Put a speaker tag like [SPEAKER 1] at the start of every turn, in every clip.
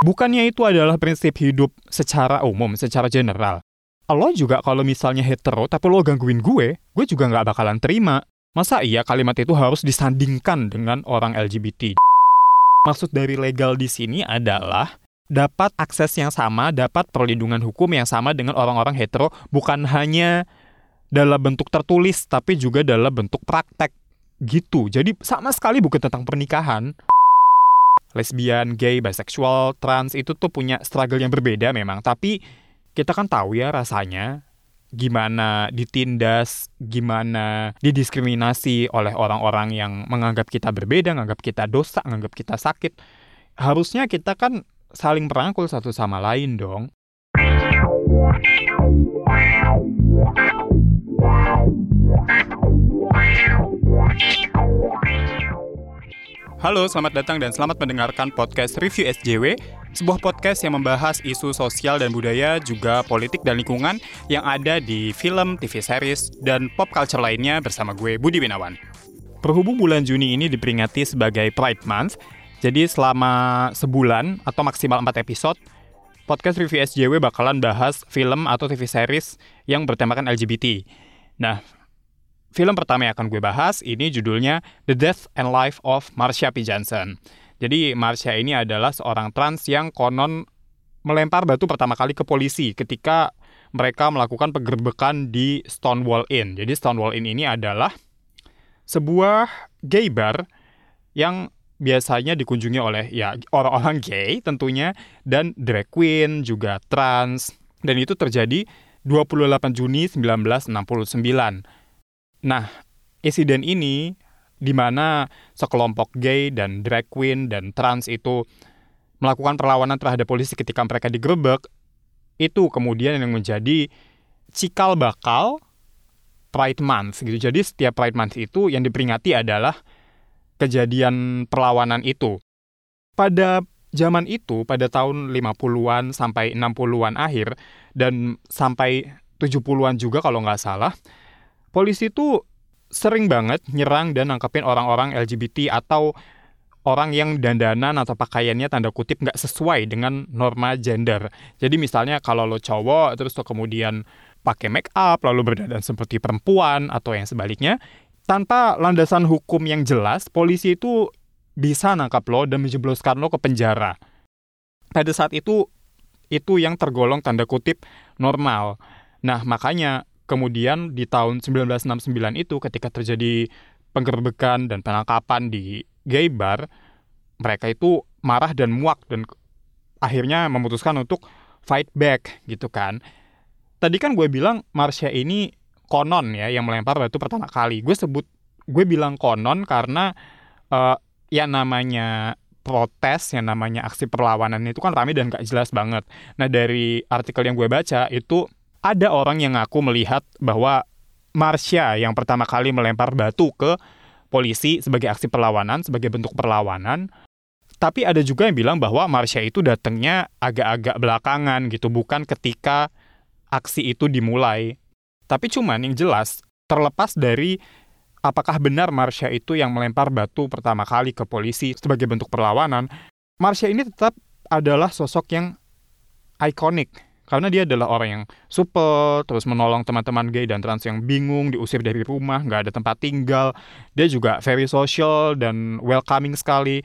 [SPEAKER 1] Bukannya itu adalah prinsip hidup secara umum, secara general. Lo juga kalau misalnya hetero, tapi lo gangguin gue, gue juga nggak bakalan terima. Masa iya kalimat itu harus disandingkan dengan orang LGBT? Maksud dari legal di sini adalah dapat akses yang sama, dapat perlindungan hukum yang sama dengan orang-orang hetero, bukan hanya dalam bentuk tertulis, tapi juga dalam bentuk praktek. Gitu. Jadi sama sekali bukan tentang pernikahan lesbian, gay, bisexual, trans itu tuh punya struggle yang berbeda memang. Tapi kita kan tahu ya rasanya gimana ditindas, gimana didiskriminasi oleh orang-orang yang menganggap kita berbeda, menganggap kita dosa, menganggap kita sakit. Harusnya kita kan saling merangkul satu sama lain dong. Halo, selamat datang dan selamat mendengarkan podcast Review SJW, sebuah podcast yang membahas isu sosial dan budaya, juga politik dan lingkungan yang ada di film, TV series, dan pop culture lainnya bersama gue, Budi Winawan. Berhubung bulan Juni ini diperingati sebagai Pride Month, jadi selama sebulan atau maksimal 4 episode, podcast Review SJW bakalan bahas film atau TV series yang bertemakan LGBT. Nah, Film pertama yang akan gue bahas ini judulnya The Death and Life of Marsha P. Johnson. Jadi Marsha ini adalah seorang trans yang konon melempar batu pertama kali ke polisi ketika mereka melakukan penggerbekan di Stonewall Inn. Jadi Stonewall Inn ini adalah sebuah gay bar yang biasanya dikunjungi oleh ya orang-orang gay tentunya dan drag queen juga trans dan itu terjadi 28 Juni 1969. Nah, insiden ini di mana sekelompok gay dan drag queen dan trans itu melakukan perlawanan terhadap polisi ketika mereka digerebek, itu kemudian yang menjadi cikal bakal Pride Month gitu. Jadi setiap Pride Month itu yang diperingati adalah kejadian perlawanan itu. Pada zaman itu, pada tahun 50-an sampai 60-an akhir, dan sampai 70-an juga kalau nggak salah, polisi itu sering banget nyerang dan nangkepin orang-orang LGBT atau orang yang dandanan atau pakaiannya tanda kutip nggak sesuai dengan norma gender. Jadi misalnya kalau lo cowok terus lo kemudian pakai make up lalu berdandan seperti perempuan atau yang sebaliknya, tanpa landasan hukum yang jelas, polisi itu bisa nangkap lo dan menjebloskan lo ke penjara. Pada saat itu itu yang tergolong tanda kutip normal. Nah, makanya kemudian di tahun 1969 itu ketika terjadi penggerbekan dan penangkapan di gay mereka itu marah dan muak dan akhirnya memutuskan untuk fight back gitu kan. Tadi kan gue bilang Marsha ini konon ya yang melempar batu pertama kali. Gue sebut gue bilang konon karena uh, ya namanya protes yang namanya aksi perlawanan itu kan ramai dan gak jelas banget. Nah dari artikel yang gue baca itu ada orang yang ngaku melihat bahwa Marsha yang pertama kali melempar batu ke polisi sebagai aksi perlawanan, sebagai bentuk perlawanan. Tapi ada juga yang bilang bahwa Marsha itu datangnya agak-agak belakangan gitu, bukan ketika aksi itu dimulai. Tapi cuman yang jelas, terlepas dari apakah benar Marsha itu yang melempar batu pertama kali ke polisi sebagai bentuk perlawanan, Marsha ini tetap adalah sosok yang ikonik karena dia adalah orang yang super, terus menolong teman-teman gay dan trans yang bingung, diusir dari rumah, nggak ada tempat tinggal. Dia juga very social dan welcoming sekali.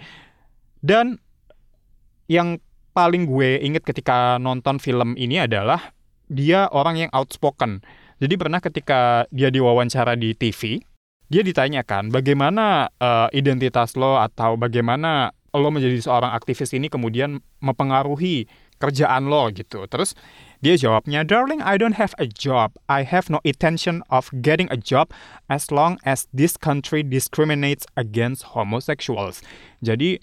[SPEAKER 1] Dan yang paling gue inget ketika nonton film ini adalah dia orang yang outspoken. Jadi pernah ketika dia diwawancara di TV, dia ditanyakan bagaimana uh, identitas lo atau bagaimana lo menjadi seorang aktivis ini kemudian mempengaruhi kerjaan lo gitu. Terus dia jawabnya, Darling, I don't have a job. I have no intention of getting a job as long as this country discriminates against homosexuals. Jadi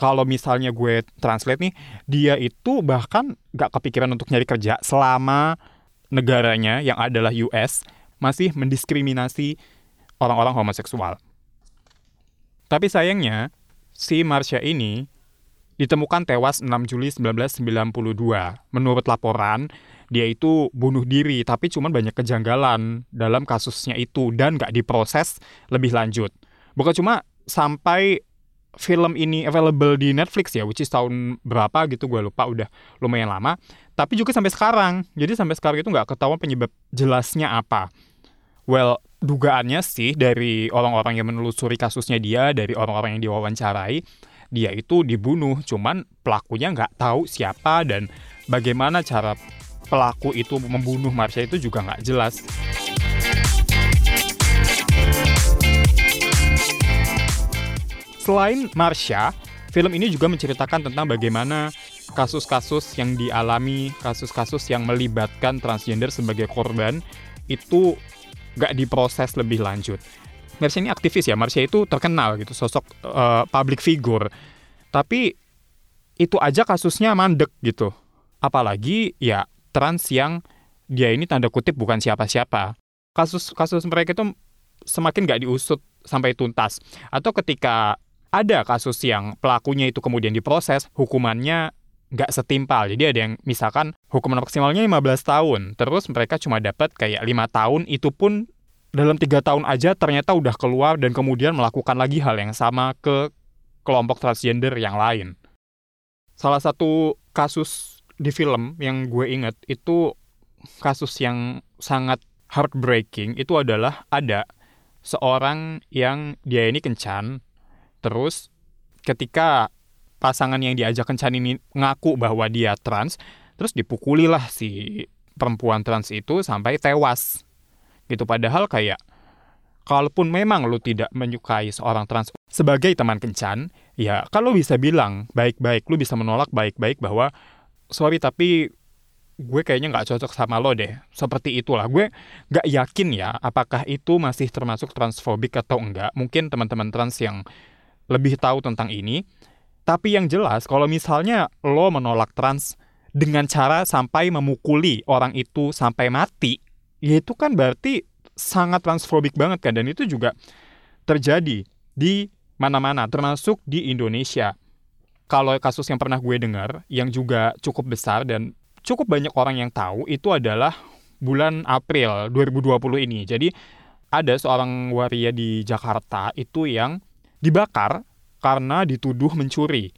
[SPEAKER 1] kalau misalnya gue translate nih, dia itu bahkan gak kepikiran untuk nyari kerja selama negaranya yang adalah US masih mendiskriminasi orang-orang homoseksual. Tapi sayangnya, si Marsha ini ditemukan tewas 6 Juli 1992. Menurut laporan, dia itu bunuh diri, tapi cuma banyak kejanggalan dalam kasusnya itu dan nggak diproses lebih lanjut. Bukan cuma sampai film ini available di Netflix ya, which is tahun berapa gitu gue lupa udah lumayan lama. Tapi juga sampai sekarang, jadi sampai sekarang itu nggak ketahuan penyebab jelasnya apa. Well, dugaannya sih dari orang-orang yang menelusuri kasusnya dia, dari orang-orang yang diwawancarai, dia itu dibunuh, cuman pelakunya nggak tahu siapa dan bagaimana cara pelaku itu membunuh Marsha itu juga nggak jelas. Selain Marsha, film ini juga menceritakan tentang bagaimana kasus-kasus yang dialami, kasus-kasus yang melibatkan transgender sebagai korban itu nggak diproses lebih lanjut. Marsha ini aktivis ya, Marsha itu terkenal gitu, sosok uh, public figure. Tapi itu aja kasusnya mandek gitu. Apalagi ya trans yang dia ini tanda kutip bukan siapa-siapa. Kasus-kasus mereka itu semakin nggak diusut sampai tuntas. Atau ketika ada kasus yang pelakunya itu kemudian diproses, hukumannya nggak setimpal. Jadi ada yang misalkan hukuman maksimalnya 15 tahun, terus mereka cuma dapat kayak lima tahun, itu pun dalam tiga tahun aja ternyata udah keluar dan kemudian melakukan lagi hal yang sama ke kelompok transgender yang lain. Salah satu kasus di film yang gue inget itu kasus yang sangat heartbreaking itu adalah ada seorang yang dia ini kencan Terus ketika pasangan yang diajak kencan ini ngaku bahwa dia trans, terus dipukulilah si perempuan trans itu sampai tewas. Gitu padahal kayak kalaupun memang lu tidak menyukai seorang trans sebagai teman kencan, ya kalau bisa bilang baik-baik, lu bisa menolak baik-baik bahwa sorry tapi gue kayaknya nggak cocok sama lo deh. Seperti itulah. Gue nggak yakin ya apakah itu masih termasuk transfobik atau enggak. Mungkin teman-teman trans yang lebih tahu tentang ini. Tapi yang jelas kalau misalnya lo menolak trans dengan cara sampai memukuli orang itu sampai mati, ya itu kan berarti sangat transfobik banget kan dan itu juga terjadi di mana-mana termasuk di Indonesia. Kalau kasus yang pernah gue dengar yang juga cukup besar dan cukup banyak orang yang tahu itu adalah bulan April 2020 ini. Jadi ada seorang waria di Jakarta itu yang dibakar karena dituduh mencuri.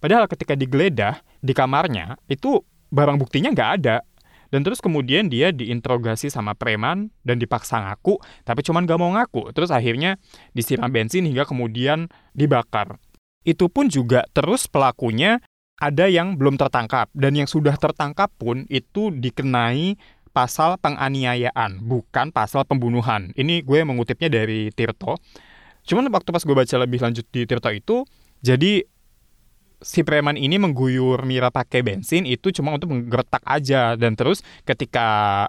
[SPEAKER 1] Padahal ketika digeledah di kamarnya, itu barang buktinya nggak ada. Dan terus kemudian dia diinterogasi sama preman dan dipaksa ngaku, tapi cuman gak mau ngaku. Terus akhirnya disiram bensin hingga kemudian dibakar. Itu pun juga terus pelakunya ada yang belum tertangkap. Dan yang sudah tertangkap pun itu dikenai pasal penganiayaan, bukan pasal pembunuhan. Ini gue mengutipnya dari Tirto. Cuman waktu pas gue baca lebih lanjut di Tirta itu, jadi si preman ini mengguyur Mira pakai bensin itu cuma untuk menggertak aja. Dan terus ketika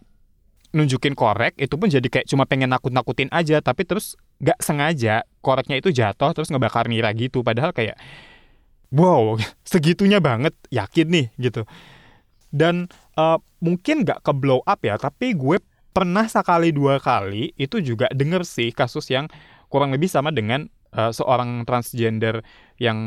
[SPEAKER 1] nunjukin korek itu pun jadi kayak cuma pengen nakut-nakutin aja. Tapi terus gak sengaja koreknya itu jatuh terus ngebakar Mira gitu. Padahal kayak wow segitunya banget yakin nih gitu. Dan uh, mungkin gak ke blow up ya tapi gue pernah sekali dua kali itu juga denger sih kasus yang kurang lebih sama dengan uh, seorang transgender yang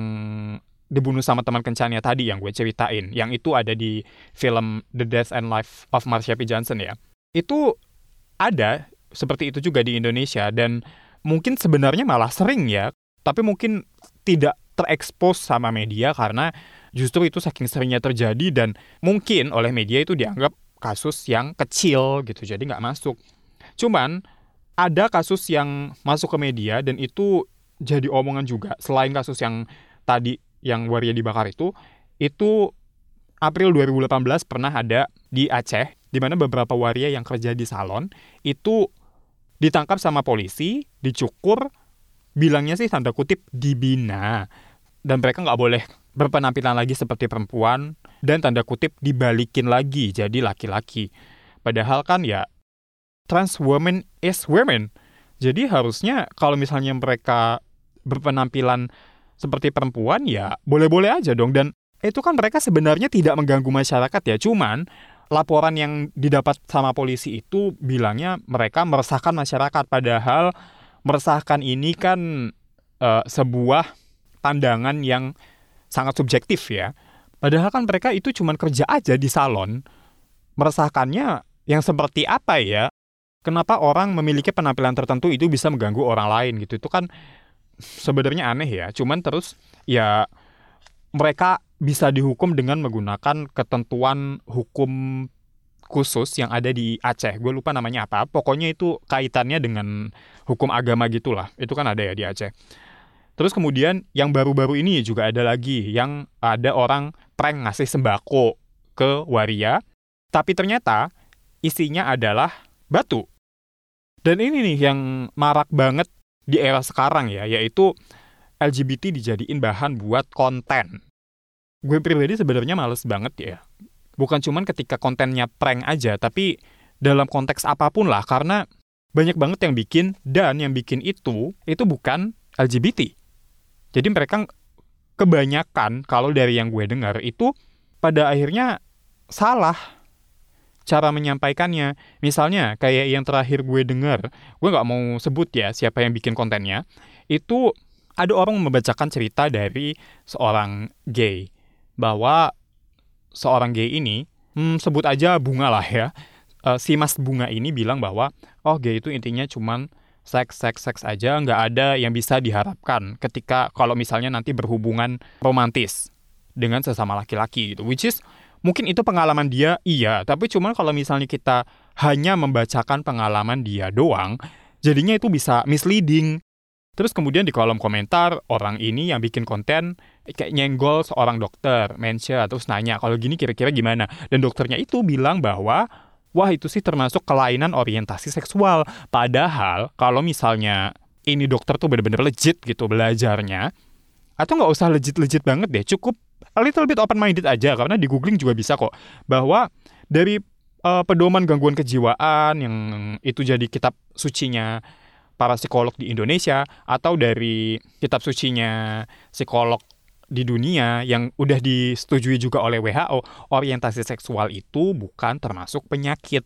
[SPEAKER 1] dibunuh sama teman kencannya tadi yang gue ceritain, yang itu ada di film The Death and Life of Marsha P. Johnson ya. Itu ada seperti itu juga di Indonesia dan mungkin sebenarnya malah sering ya, tapi mungkin tidak terekspos sama media karena justru itu saking seringnya terjadi dan mungkin oleh media itu dianggap kasus yang kecil gitu, jadi nggak masuk. Cuman ada kasus yang masuk ke media dan itu jadi omongan juga selain kasus yang tadi yang waria dibakar itu itu April 2018 pernah ada di Aceh di mana beberapa waria yang kerja di salon itu ditangkap sama polisi, dicukur, bilangnya sih tanda kutip dibina dan mereka nggak boleh berpenampilan lagi seperti perempuan dan tanda kutip dibalikin lagi jadi laki-laki. Padahal kan ya trans women is women. Jadi harusnya kalau misalnya mereka berpenampilan seperti perempuan ya boleh-boleh aja dong. Dan itu kan mereka sebenarnya tidak mengganggu masyarakat ya. Cuman laporan yang didapat sama polisi itu bilangnya mereka meresahkan masyarakat. Padahal meresahkan ini kan uh, sebuah pandangan yang sangat subjektif ya. Padahal kan mereka itu cuma kerja aja di salon. Meresahkannya yang seperti apa ya? Kenapa orang memiliki penampilan tertentu itu bisa mengganggu orang lain gitu? Itu kan sebenarnya aneh ya. Cuman terus ya mereka bisa dihukum dengan menggunakan ketentuan hukum khusus yang ada di Aceh. Gue lupa namanya apa. Pokoknya itu kaitannya dengan hukum agama gitulah. Itu kan ada ya di Aceh. Terus kemudian yang baru-baru ini juga ada lagi yang ada orang prank ngasih sembako ke waria, tapi ternyata isinya adalah batu. Dan ini nih yang marak banget di era sekarang ya, yaitu LGBT dijadiin bahan buat konten. Gue pribadi sebenarnya males banget ya. Bukan cuman ketika kontennya prank aja, tapi dalam konteks apa pun lah, karena banyak banget yang bikin, dan yang bikin itu, itu bukan LGBT. Jadi mereka kebanyakan, kalau dari yang gue dengar, itu pada akhirnya salah cara menyampaikannya. Misalnya kayak yang terakhir gue dengar, gue nggak mau sebut ya siapa yang bikin kontennya, itu ada orang membacakan cerita dari seorang gay bahwa seorang gay ini, hmm, sebut aja bunga lah ya, uh, si mas bunga ini bilang bahwa oh gay itu intinya cuman seks seks seks aja nggak ada yang bisa diharapkan ketika kalau misalnya nanti berhubungan romantis dengan sesama laki-laki gitu which is mungkin itu pengalaman dia iya tapi cuman kalau misalnya kita hanya membacakan pengalaman dia doang jadinya itu bisa misleading Terus kemudian di kolom komentar orang ini yang bikin konten kayak nyenggol seorang dokter, mention terus nanya kalau gini kira-kira gimana. Dan dokternya itu bilang bahwa wah itu sih termasuk kelainan orientasi seksual. Padahal kalau misalnya ini dokter tuh bener-bener legit gitu belajarnya, atau nggak usah legit-legit banget deh, cukup a little bit open-minded aja karena di googling juga bisa kok bahwa dari uh, pedoman gangguan kejiwaan yang itu jadi kitab sucinya para psikolog di Indonesia atau dari kitab sucinya psikolog di dunia yang udah disetujui juga oleh WHO, orientasi seksual itu bukan termasuk penyakit.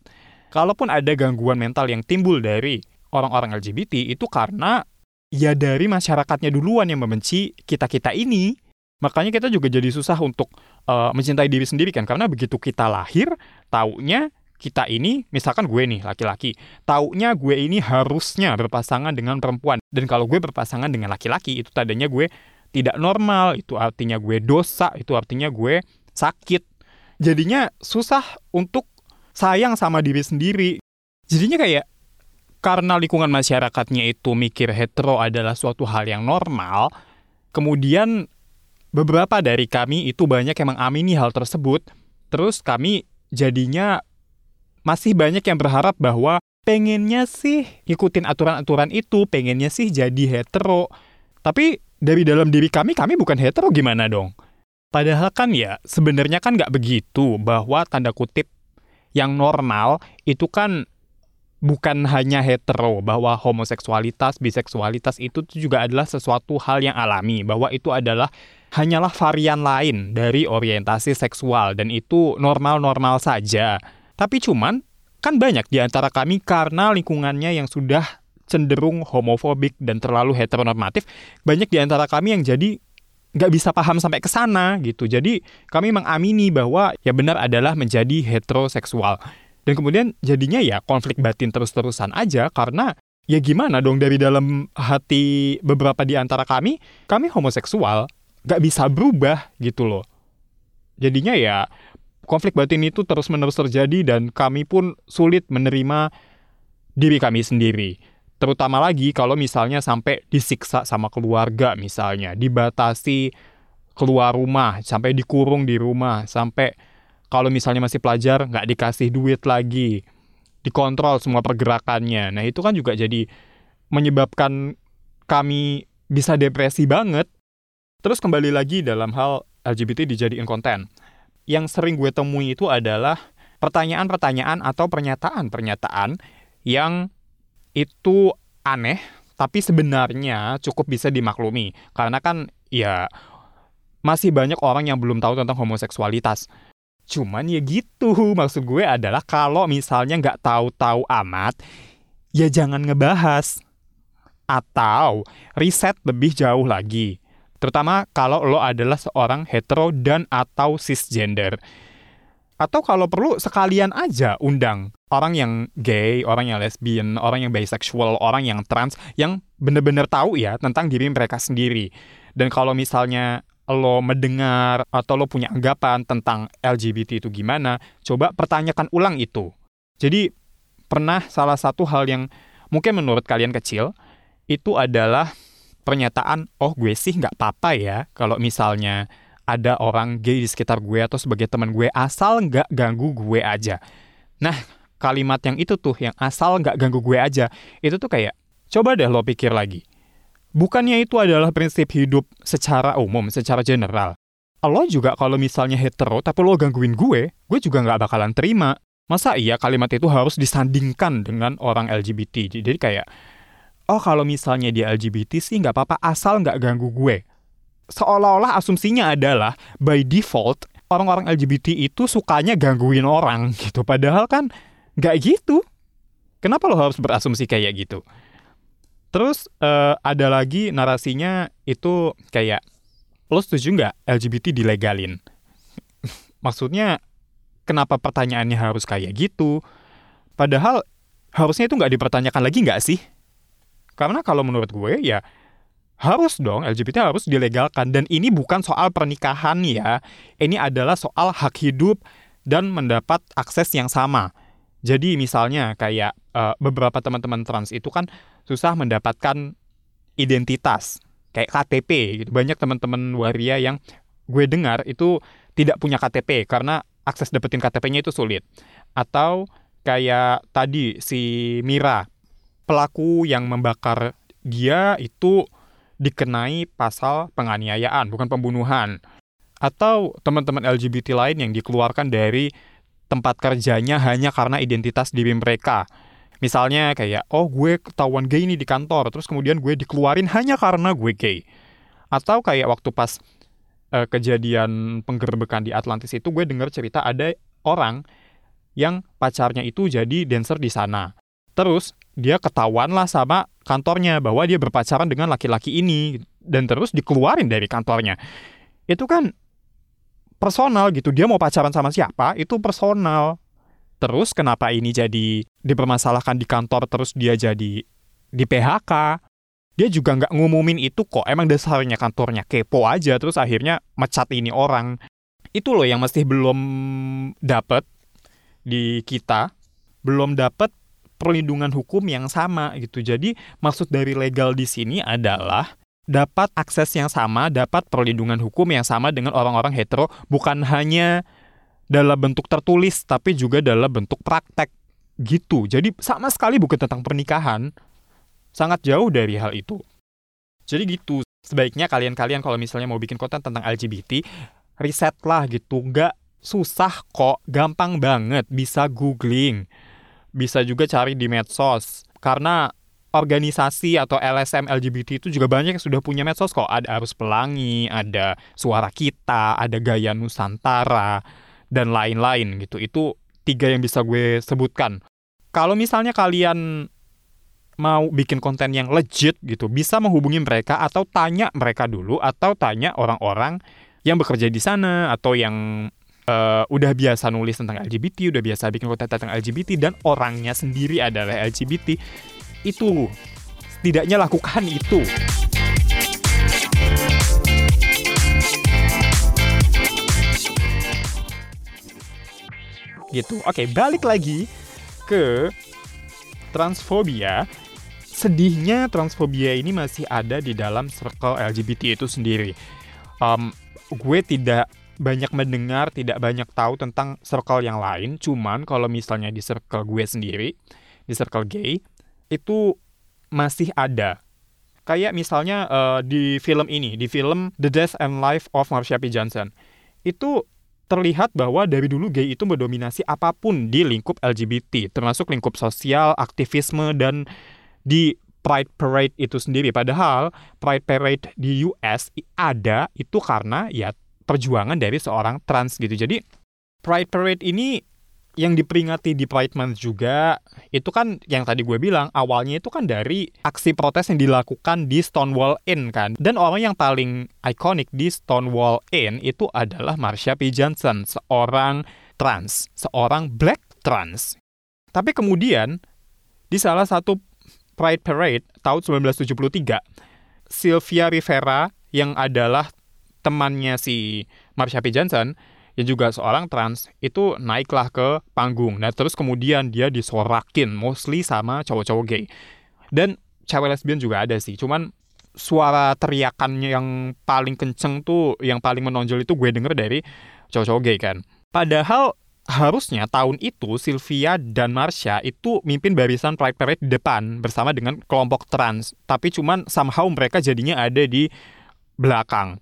[SPEAKER 1] Kalaupun ada gangguan mental yang timbul dari orang-orang LGBT itu karena ya dari masyarakatnya duluan yang membenci kita-kita ini. Makanya kita juga jadi susah untuk uh, mencintai diri sendiri kan karena begitu kita lahir, taunya kita ini, misalkan gue nih laki-laki, taunya gue ini harusnya berpasangan dengan perempuan. Dan kalau gue berpasangan dengan laki-laki, itu tadinya gue tidak normal, itu artinya gue dosa, itu artinya gue sakit. Jadinya susah untuk sayang sama diri sendiri. Jadinya kayak karena lingkungan masyarakatnya itu mikir hetero adalah suatu hal yang normal, kemudian beberapa dari kami itu banyak yang mengamini hal tersebut, terus kami jadinya masih banyak yang berharap bahwa pengennya sih ikutin aturan-aturan itu, pengennya sih jadi hetero. Tapi dari dalam diri kami, kami bukan hetero gimana dong? Padahal kan ya, sebenarnya kan nggak begitu bahwa tanda kutip yang normal itu kan bukan hanya hetero, bahwa homoseksualitas, biseksualitas itu juga adalah sesuatu hal yang alami, bahwa itu adalah hanyalah varian lain dari orientasi seksual dan itu normal-normal saja. Tapi cuman kan banyak di antara kami karena lingkungannya yang sudah cenderung homofobik dan terlalu heteronormatif, banyak di antara kami yang jadi nggak bisa paham sampai ke sana gitu. Jadi kami mengamini bahwa ya benar adalah menjadi heteroseksual. Dan kemudian jadinya ya konflik batin terus-terusan aja karena ya gimana dong dari dalam hati beberapa di antara kami, kami homoseksual, nggak bisa berubah gitu loh. Jadinya ya konflik batin itu terus-menerus terjadi dan kami pun sulit menerima diri kami sendiri. Terutama lagi kalau misalnya sampai disiksa sama keluarga misalnya, dibatasi keluar rumah, sampai dikurung di rumah, sampai kalau misalnya masih pelajar nggak dikasih duit lagi, dikontrol semua pergerakannya. Nah itu kan juga jadi menyebabkan kami bisa depresi banget. Terus kembali lagi dalam hal LGBT dijadiin konten yang sering gue temui itu adalah pertanyaan-pertanyaan atau pernyataan-pernyataan yang itu aneh tapi sebenarnya cukup bisa dimaklumi karena kan ya masih banyak orang yang belum tahu tentang homoseksualitas. Cuman ya gitu, maksud gue adalah kalau misalnya nggak tahu-tahu amat, ya jangan ngebahas. Atau riset lebih jauh lagi. Terutama kalau lo adalah seorang hetero dan atau cisgender. Atau kalau perlu sekalian aja undang orang yang gay, orang yang lesbian, orang yang bisexual, orang yang trans yang bener-bener tahu ya tentang diri mereka sendiri. Dan kalau misalnya lo mendengar atau lo punya anggapan tentang LGBT itu gimana, coba pertanyakan ulang itu. Jadi pernah salah satu hal yang mungkin menurut kalian kecil itu adalah pernyataan, oh gue sih nggak apa-apa ya kalau misalnya ada orang gay di sekitar gue atau sebagai teman gue asal nggak ganggu gue aja. Nah, kalimat yang itu tuh yang asal nggak ganggu gue aja, itu tuh kayak coba deh lo pikir lagi. Bukannya itu adalah prinsip hidup secara umum, secara general. Lo juga kalau misalnya hetero tapi lo gangguin gue, gue juga nggak bakalan terima. Masa iya kalimat itu harus disandingkan dengan orang LGBT? Jadi kayak, oh kalau misalnya dia LGBT sih nggak apa-apa asal nggak ganggu gue. Seolah-olah asumsinya adalah by default orang-orang LGBT itu sukanya gangguin orang gitu. Padahal kan nggak gitu. Kenapa lo harus berasumsi kayak gitu? Terus uh, ada lagi narasinya itu kayak lo setuju nggak LGBT dilegalin? Maksudnya kenapa pertanyaannya harus kayak gitu? Padahal harusnya itu nggak dipertanyakan lagi nggak sih? Karena kalau menurut gue ya harus dong LGBT harus dilegalkan dan ini bukan soal pernikahan ya. Ini adalah soal hak hidup dan mendapat akses yang sama. Jadi misalnya kayak uh, beberapa teman-teman trans itu kan susah mendapatkan identitas kayak KTP gitu. Banyak teman-teman waria yang gue dengar itu tidak punya KTP karena akses dapetin KTP-nya itu sulit. Atau kayak tadi si Mira pelaku yang membakar dia itu dikenai pasal penganiayaan, bukan pembunuhan. Atau teman-teman LGBT lain yang dikeluarkan dari tempat kerjanya hanya karena identitas diri mereka. Misalnya kayak, oh gue ketahuan gay ini di kantor, terus kemudian gue dikeluarin hanya karena gue gay. Atau kayak waktu pas uh, kejadian penggerbekan di Atlantis itu gue dengar cerita ada orang yang pacarnya itu jadi dancer di sana. Terus dia ketahuan lah sama kantornya bahwa dia berpacaran dengan laki-laki ini dan terus dikeluarin dari kantornya. Itu kan personal gitu. Dia mau pacaran sama siapa itu personal. Terus kenapa ini jadi dipermasalahkan di kantor terus dia jadi di PHK? Dia juga nggak ngumumin itu kok. Emang dasarnya kantornya kepo aja terus akhirnya mecat ini orang. Itu loh yang masih belum dapet di kita, belum dapet perlindungan hukum yang sama gitu. Jadi maksud dari legal di sini adalah dapat akses yang sama, dapat perlindungan hukum yang sama dengan orang-orang hetero, bukan hanya dalam bentuk tertulis, tapi juga dalam bentuk praktek gitu. Jadi sama sekali bukan tentang pernikahan, sangat jauh dari hal itu. Jadi gitu, sebaiknya kalian-kalian kalau misalnya mau bikin konten tentang LGBT, riset lah gitu, nggak susah kok, gampang banget, bisa googling bisa juga cari di medsos karena organisasi atau LSM LGBT itu juga banyak yang sudah punya medsos kok. Ada Arus Pelangi, ada Suara Kita, ada Gaya Nusantara, dan lain-lain gitu. Itu tiga yang bisa gue sebutkan. Kalau misalnya kalian mau bikin konten yang legit gitu, bisa menghubungi mereka atau tanya mereka dulu atau tanya orang-orang yang bekerja di sana atau yang uh, udah biasa nulis tentang LGBT, udah biasa bikin konten tentang LGBT dan orangnya sendiri adalah LGBT, itu setidaknya lakukan itu. Gitu. Oke, balik lagi ke transfobia. Sedihnya transfobia ini masih ada di dalam circle LGBT itu sendiri. Um, gue tidak banyak mendengar, tidak banyak tahu tentang circle yang lain. Cuman kalau misalnya di circle gue sendiri, di circle gay, itu masih ada. Kayak misalnya uh, di film ini, di film The Death and Life of Marsha P. Johnson. Itu terlihat bahwa dari dulu gay itu mendominasi apa pun di lingkup LGBT, termasuk lingkup sosial, aktivisme, dan di Pride Parade itu sendiri. Padahal Pride Parade di US ada itu karena ya perjuangan dari seorang trans gitu. Jadi Pride Parade ini yang diperingati di Pride Month juga itu kan yang tadi gue bilang awalnya itu kan dari aksi protes yang dilakukan di Stonewall Inn kan dan orang yang paling ikonik di Stonewall Inn itu adalah Marsha P. Johnson seorang trans, seorang black trans. Tapi kemudian di salah satu Pride Parade tahun 1973, Sylvia Rivera yang adalah temannya si Marsha P. Johnson yang juga seorang trans itu naiklah ke panggung. Nah terus kemudian dia disorakin mostly sama cowok-cowok gay. Dan cewek lesbian juga ada sih. Cuman suara teriakannya yang paling kenceng tuh, yang paling menonjol itu gue denger dari cowok-cowok gay kan. Padahal harusnya tahun itu Sylvia dan Marsha itu mimpin barisan Pride Parade di depan bersama dengan kelompok trans. Tapi cuman somehow mereka jadinya ada di belakang.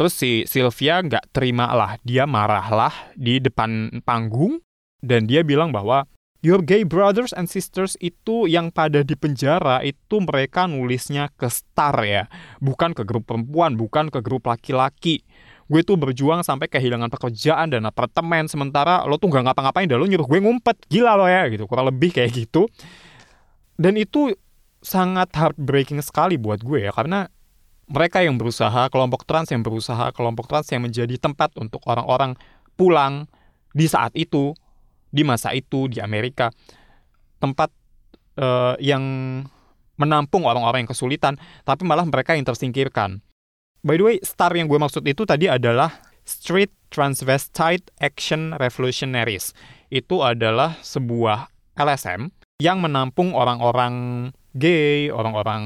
[SPEAKER 1] Terus si Sylvia nggak terima lah, dia marahlah di depan panggung dan dia bilang bahwa Your gay brothers and sisters itu yang pada di penjara itu mereka nulisnya ke star ya, bukan ke grup perempuan, bukan ke grup laki-laki. Gue tuh berjuang sampai kehilangan pekerjaan dan apartemen sementara lo tuh nggak ngapa-ngapain dan lo nyuruh gue ngumpet. Gila lo ya gitu kurang lebih kayak gitu. Dan itu sangat heartbreaking sekali buat gue ya karena mereka yang berusaha kelompok trans yang berusaha kelompok trans yang menjadi tempat untuk orang-orang pulang di saat itu di masa itu di Amerika tempat uh, yang menampung orang-orang yang kesulitan tapi malah mereka yang tersingkirkan By the way, star yang gue maksud itu tadi adalah Street Transvestite Action Revolutionaries. Itu adalah sebuah LSM yang menampung orang-orang gay, orang-orang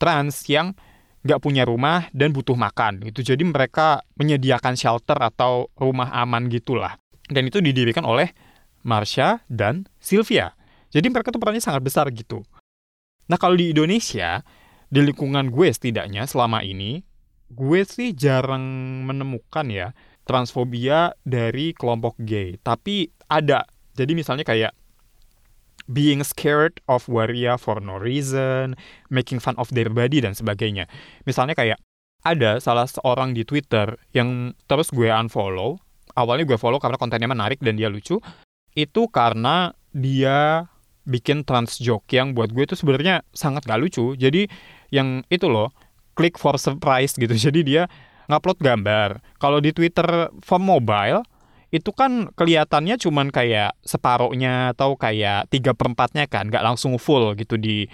[SPEAKER 1] trans yang nggak punya rumah dan butuh makan. Itu jadi mereka menyediakan shelter atau rumah aman gitulah. Dan itu didirikan oleh Marsha dan Sylvia. Jadi mereka tuh perannya sangat besar gitu. Nah kalau di Indonesia, di lingkungan gue setidaknya selama ini, gue sih jarang menemukan ya transfobia dari kelompok gay. Tapi ada. Jadi misalnya kayak being scared of waria for no reason, making fun of their body dan sebagainya. Misalnya kayak ada salah seorang di Twitter yang terus gue unfollow. Awalnya gue follow karena kontennya menarik dan dia lucu. Itu karena dia bikin trans joke yang buat gue itu sebenarnya sangat gak lucu. Jadi yang itu loh, klik for surprise gitu. Jadi dia ngupload gambar. Kalau di Twitter for mobile itu kan kelihatannya cuman kayak separohnya atau kayak tiga perempatnya kan, nggak langsung full gitu di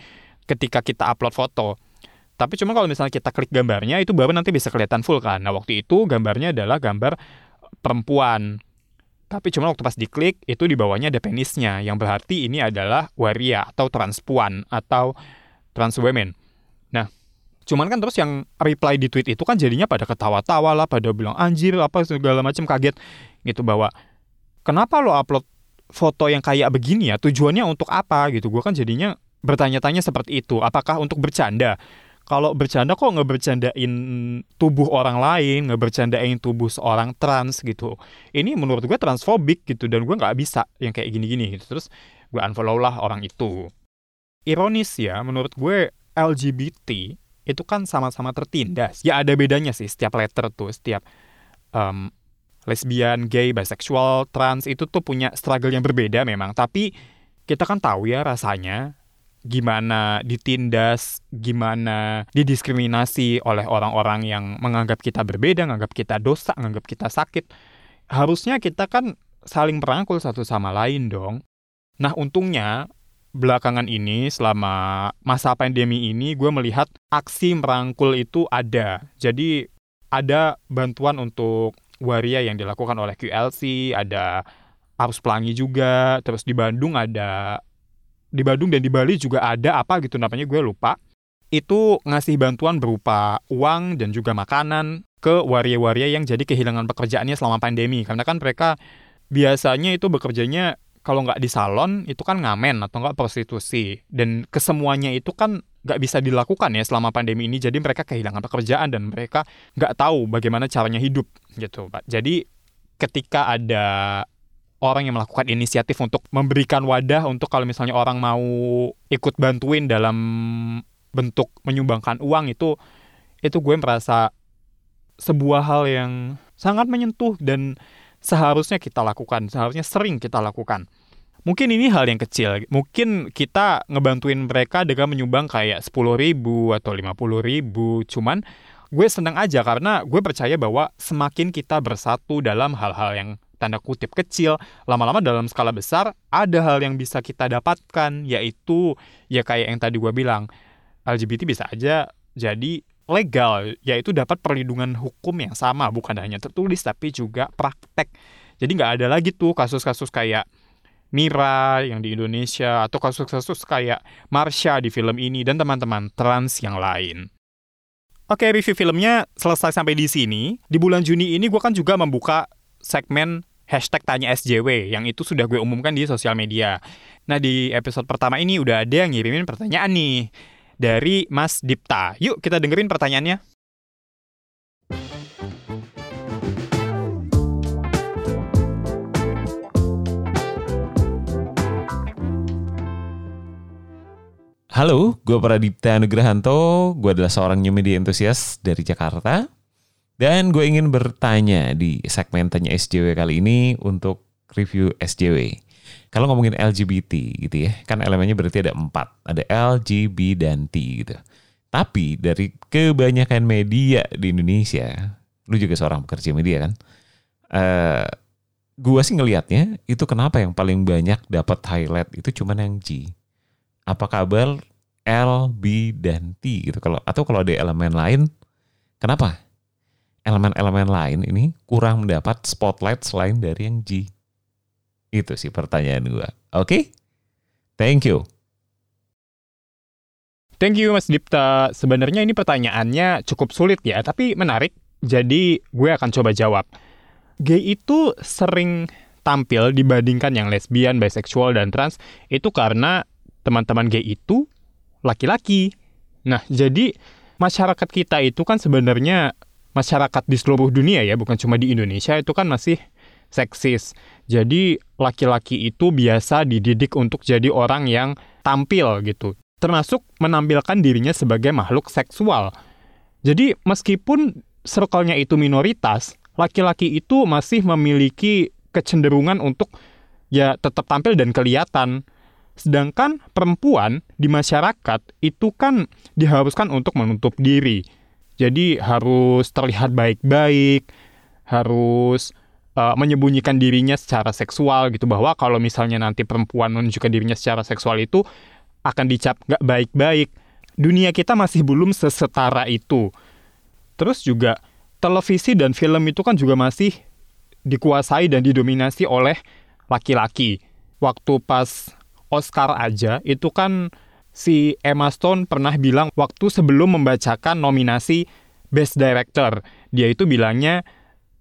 [SPEAKER 1] ketika kita upload foto. Tapi cuma kalau misalnya kita klik gambarnya itu baru nanti bisa kelihatan full kan. Nah waktu itu gambarnya adalah gambar perempuan. Tapi cuma waktu pas diklik itu di bawahnya ada penisnya yang berarti ini adalah waria atau transpuan atau trans women. Cuman kan terus yang reply di tweet itu kan jadinya pada ketawa-tawa lah, pada bilang anjir apa segala macam kaget gitu bahwa kenapa lo upload foto yang kayak begini ya? Tujuannya untuk apa? Gitu. Gue kan jadinya bertanya-tanya seperti itu apakah untuk bercanda? Kalau bercanda kok nggak bercandain tubuh orang lain nggak bercandain tubuh seorang trans gitu. Ini menurut gue transfobik gitu dan gue nggak bisa yang kayak gini-gini gitu. Terus gue unfollow lah orang itu. Ironis ya menurut gue LGBT itu kan sama-sama tertindas. Ya ada bedanya sih setiap letter tuh, setiap um, lesbian, gay, bisexual, trans itu tuh punya struggle yang berbeda memang. Tapi kita kan tahu ya rasanya gimana ditindas, gimana didiskriminasi oleh orang-orang yang menganggap kita berbeda, menganggap kita dosa, menganggap kita sakit. Harusnya kita kan saling merangkul satu sama lain dong. Nah untungnya belakangan ini selama masa pandemi ini gue melihat aksi merangkul itu ada. Jadi ada bantuan untuk waria yang dilakukan oleh QLC, ada Arus Pelangi juga, terus di Bandung ada di Bandung dan di Bali juga ada apa gitu namanya gue lupa. Itu ngasih bantuan berupa uang dan juga makanan ke waria-waria yang jadi kehilangan pekerjaannya selama pandemi karena kan mereka biasanya itu bekerjanya kalau nggak di salon itu kan ngamen atau nggak prostitusi. Dan kesemuanya itu kan nggak bisa dilakukan ya selama pandemi ini. Jadi mereka kehilangan pekerjaan dan mereka nggak tahu bagaimana caranya hidup gitu pak. Jadi ketika ada orang yang melakukan inisiatif untuk memberikan wadah untuk kalau misalnya orang mau ikut bantuin dalam bentuk menyumbangkan uang itu itu gue merasa sebuah hal yang sangat menyentuh dan seharusnya kita lakukan, seharusnya sering kita lakukan. Mungkin ini hal yang kecil. Mungkin kita ngebantuin mereka dengan menyumbang kayak 10 ribu atau 50 ribu. Cuman gue senang aja karena gue percaya bahwa semakin kita bersatu dalam hal-hal yang tanda kutip kecil, lama-lama dalam skala besar ada hal yang bisa kita dapatkan, yaitu ya kayak yang tadi gue bilang, LGBT bisa aja jadi legal, yaitu dapat perlindungan hukum yang sama, bukan hanya tertulis tapi juga praktek. Jadi nggak ada lagi tuh kasus-kasus kayak Mira yang di Indonesia atau kasus-kasus kayak Marsha di film ini dan teman-teman trans yang lain. Oke, review filmnya selesai sampai di sini. Di bulan Juni ini gue kan juga membuka segmen hashtag tanya SJW yang itu sudah gue umumkan di sosial media. Nah, di episode pertama ini udah ada yang ngirimin pertanyaan nih dari Mas Dipta. Yuk kita dengerin pertanyaannya.
[SPEAKER 2] Halo, gue Pradipta Nugrahanto. Gue adalah seorang new media entusias dari Jakarta. Dan gue ingin bertanya di segmen Tanya SJW kali ini untuk review SJW. Kalau ngomongin LGBT gitu ya, kan elemennya berarti ada empat. Ada L, G, B, dan T gitu. Tapi dari kebanyakan media di Indonesia, lu juga seorang pekerja media kan, uh, gue sih ngelihatnya itu kenapa yang paling banyak dapat highlight itu cuma yang G apa kabar L, B, dan T gitu. Kalau atau kalau ada elemen lain, kenapa? Elemen-elemen lain ini kurang mendapat spotlight selain dari yang G. Itu sih pertanyaan gue. Oke? Okay? Thank you.
[SPEAKER 1] Thank you Mas Dipta. Sebenarnya ini pertanyaannya cukup sulit ya, tapi menarik. Jadi gue akan coba jawab. Gay itu sering tampil dibandingkan yang lesbian, bisexual, dan trans itu karena teman-teman gay itu laki-laki. Nah, jadi masyarakat kita itu kan sebenarnya masyarakat di seluruh dunia ya, bukan cuma di Indonesia itu kan masih seksis. Jadi laki-laki itu biasa dididik untuk jadi orang yang tampil gitu, termasuk menampilkan dirinya sebagai makhluk seksual. Jadi meskipun circle-nya itu minoritas, laki-laki itu masih memiliki kecenderungan untuk ya tetap tampil dan kelihatan. Sedangkan perempuan di masyarakat itu kan diharuskan untuk menutup diri. Jadi harus terlihat baik-baik, harus uh, menyembunyikan dirinya secara seksual gitu bahwa kalau misalnya nanti perempuan menunjukkan dirinya secara seksual itu akan dicap nggak baik-baik. Dunia kita masih belum sesetara itu. Terus juga televisi dan film itu kan juga masih dikuasai dan didominasi oleh laki-laki. Waktu pas Oscar aja itu kan si Emma Stone pernah bilang waktu sebelum membacakan nominasi Best Director, dia itu bilangnya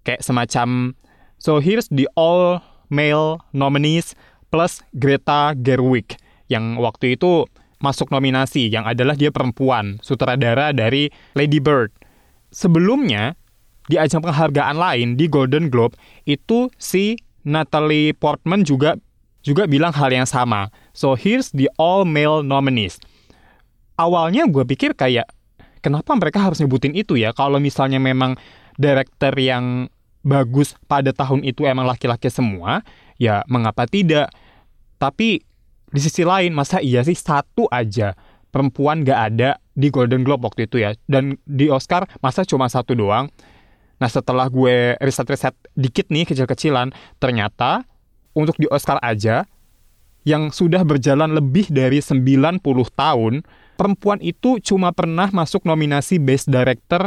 [SPEAKER 1] kayak semacam so here's the all male nominees plus Greta Gerwig yang waktu itu masuk nominasi yang adalah dia perempuan, sutradara dari Lady Bird. Sebelumnya di ajang penghargaan lain di Golden Globe itu si Natalie Portman juga juga bilang hal yang sama. So here's the all male nominees. Awalnya gue pikir kayak kenapa mereka harus nyebutin itu ya kalau misalnya memang director yang bagus pada tahun itu emang laki-laki semua, ya mengapa tidak? Tapi di sisi lain masa iya sih satu aja perempuan gak ada di Golden Globe waktu itu ya dan di Oscar masa cuma satu doang. Nah setelah gue riset-riset dikit nih kecil-kecilan ternyata untuk di Oscar aja yang sudah berjalan lebih dari 90 tahun, perempuan itu cuma pernah masuk nominasi Best Director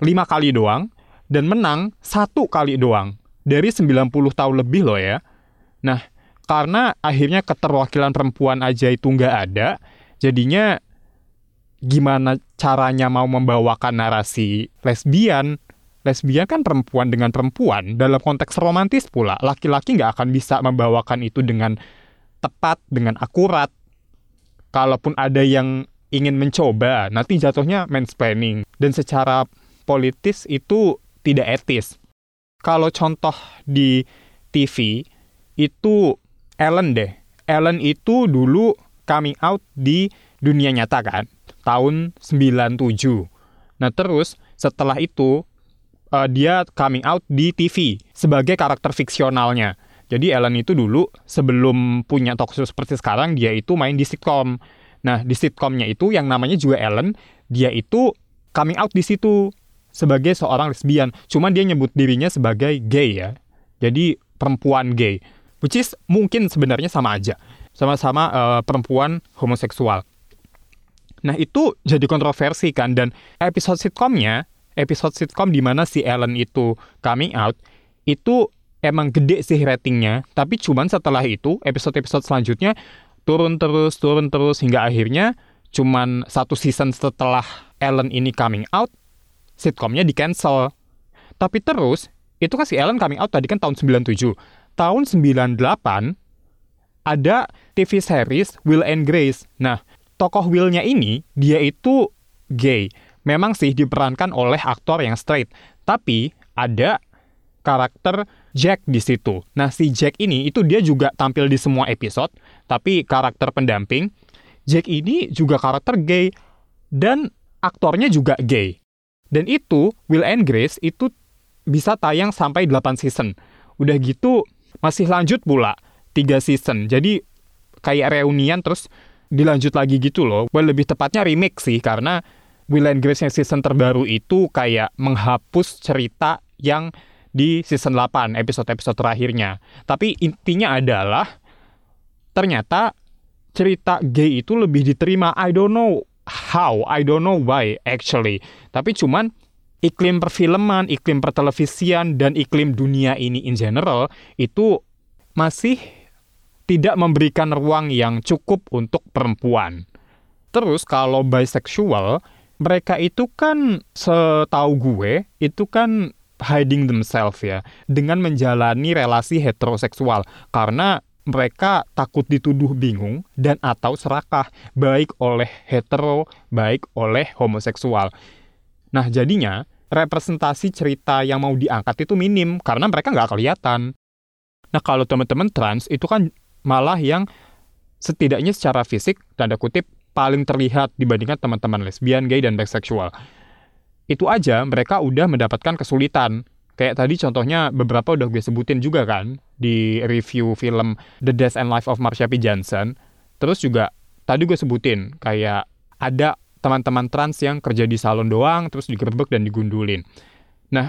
[SPEAKER 1] 5 kali doang dan menang satu kali doang. Dari 90 tahun lebih loh ya. Nah, karena akhirnya keterwakilan perempuan aja itu nggak ada, jadinya gimana caranya mau membawakan narasi lesbian, lesbian kan perempuan dengan perempuan. Dalam konteks romantis pula laki-laki nggak akan bisa membawakan itu dengan tepat dengan akurat. Kalaupun ada yang ingin mencoba nanti jatuhnya mansplaining. Dan secara politis itu tidak etis kalau contoh di TV itu Ellen deh Ellen itu dulu coming out di dunia nyata kan tahun 97 nah terus setelah itu uh, dia coming out di TV sebagai karakter fiksionalnya. Jadi Ellen itu dulu sebelum punya talk show seperti sekarang dia itu main di sitcom. Nah di sitcomnya itu yang namanya juga Ellen, dia itu coming out di situ sebagai seorang lesbian. Cuman dia nyebut dirinya sebagai gay ya. jadi perempuan gay. Which is mungkin sebenarnya sama aja. Sama-sama uh, perempuan homoseksual. Nah itu jadi kontroversi kan dan episode sitkomnya, episode sitkom di mana si Ellen itu coming out, itu emang gede sih ratingnya, tapi cuman setelah itu episode-episode selanjutnya turun terus, turun terus hingga akhirnya cuman satu season setelah Ellen ini coming out, sitkomnya di cancel. Tapi terus itu kan si Ellen coming out tadi kan tahun 97. Tahun 98 ada TV series Will and Grace. Nah, tokoh Willnya ini dia itu gay. Memang sih diperankan oleh aktor yang straight, tapi ada karakter Jack di situ. Nah, si Jack ini itu dia juga tampil di semua episode, tapi karakter pendamping. Jack ini juga karakter gay dan aktornya juga gay. Dan itu Will and Grace itu bisa tayang sampai 8 season. Udah gitu masih lanjut pula 3 season. Jadi kayak reunian terus dilanjut lagi gitu loh. Well, lebih tepatnya remake sih karena Will and Grace yang season terbaru itu kayak menghapus cerita yang di season 8 episode-episode terakhirnya. Tapi intinya adalah ternyata cerita gay itu lebih diterima. I don't know how, I don't know why actually. Tapi cuman iklim perfilman, iklim pertelevisian dan iklim dunia ini in general itu masih tidak memberikan ruang yang cukup untuk perempuan. Terus kalau bisexual, mereka itu kan setahu gue itu kan hiding themselves ya dengan menjalani relasi heteroseksual karena mereka takut dituduh bingung dan atau serakah baik oleh hetero baik oleh homoseksual. Nah jadinya representasi cerita yang mau diangkat itu minim karena mereka nggak kelihatan. Nah kalau teman-teman trans itu kan malah yang setidaknya secara fisik, tanda kutip, paling terlihat dibandingkan teman-teman lesbian, gay, dan bisexual. Itu aja mereka udah mendapatkan kesulitan. Kayak tadi contohnya beberapa udah gue sebutin juga kan di review film The Death and Life of Marsha P. Johnson. Terus juga tadi gue sebutin kayak ada teman-teman trans yang kerja di salon doang terus digerebek dan digundulin. Nah,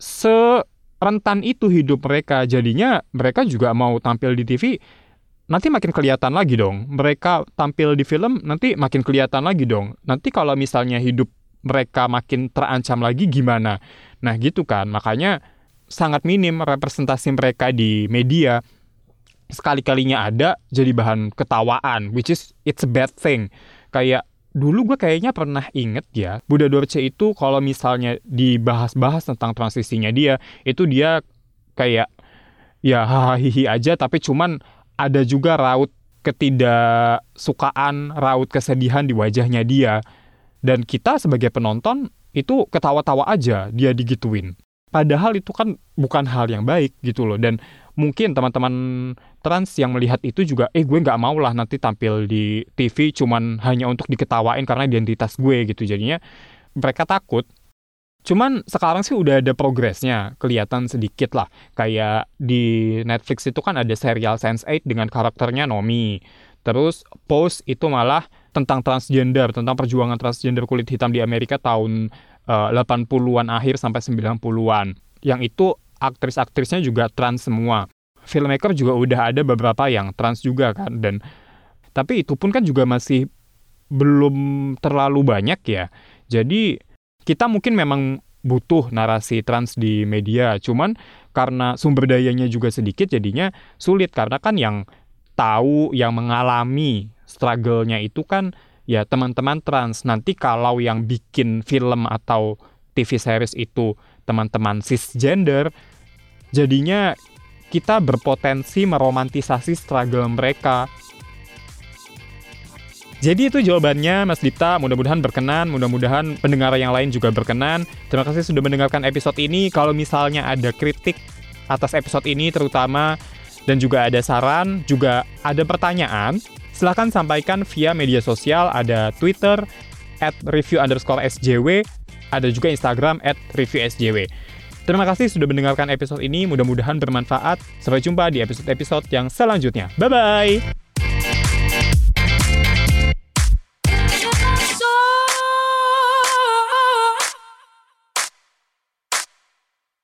[SPEAKER 1] se rentan itu hidup mereka. Jadinya mereka juga mau tampil di TV nanti makin kelihatan lagi dong. Mereka tampil di film nanti makin kelihatan lagi dong. Nanti kalau misalnya hidup mereka makin terancam lagi gimana? Nah, gitu kan. Makanya sangat minim representasi mereka di media. Sekali-kalinya ada jadi bahan ketawaan, which is it's a bad thing. Kayak dulu gue kayaknya pernah inget ya, Buddha Dorce itu kalau misalnya dibahas-bahas tentang transisinya dia, itu dia kayak ya hahaha aja, tapi cuman ada juga raut ketidaksukaan, raut kesedihan di wajahnya dia. Dan kita sebagai penonton itu ketawa-tawa aja dia digituin. Padahal itu kan bukan hal yang baik gitu loh. Dan mungkin teman-teman trans yang melihat itu juga, eh gue nggak mau lah nanti tampil di TV cuman hanya untuk diketawain karena identitas gue gitu. Jadinya mereka takut. Cuman sekarang sih udah ada progresnya, kelihatan sedikit lah. Kayak di Netflix itu kan ada serial Sense8 dengan karakternya Nomi. Terus Pose itu malah tentang transgender, tentang perjuangan transgender kulit hitam di Amerika tahun uh, eh, 80-an akhir sampai 90-an. Yang itu aktris-aktrisnya juga trans semua. Filmmaker juga udah ada beberapa yang trans juga kan dan tapi itu pun kan juga masih belum terlalu banyak ya. Jadi kita mungkin memang butuh narasi trans di media, cuman karena sumber dayanya juga sedikit jadinya sulit karena kan yang tahu, yang mengalami struggle-nya itu kan ya teman-teman trans. Nanti kalau yang bikin film atau TV series itu teman-teman cisgender, jadinya kita berpotensi meromantisasi struggle mereka. Jadi itu jawabannya Mas Dipta, mudah-mudahan berkenan, mudah-mudahan pendengar yang lain juga berkenan. Terima kasih sudah mendengarkan episode ini. Kalau misalnya ada kritik atas episode ini terutama dan juga ada saran, juga ada pertanyaan, silahkan sampaikan via media sosial, ada Twitter, at review underscore SJW, ada juga Instagram at review SJW. Terima kasih sudah mendengarkan episode ini, mudah-mudahan bermanfaat. Sampai jumpa di episode-episode yang selanjutnya. Bye-bye!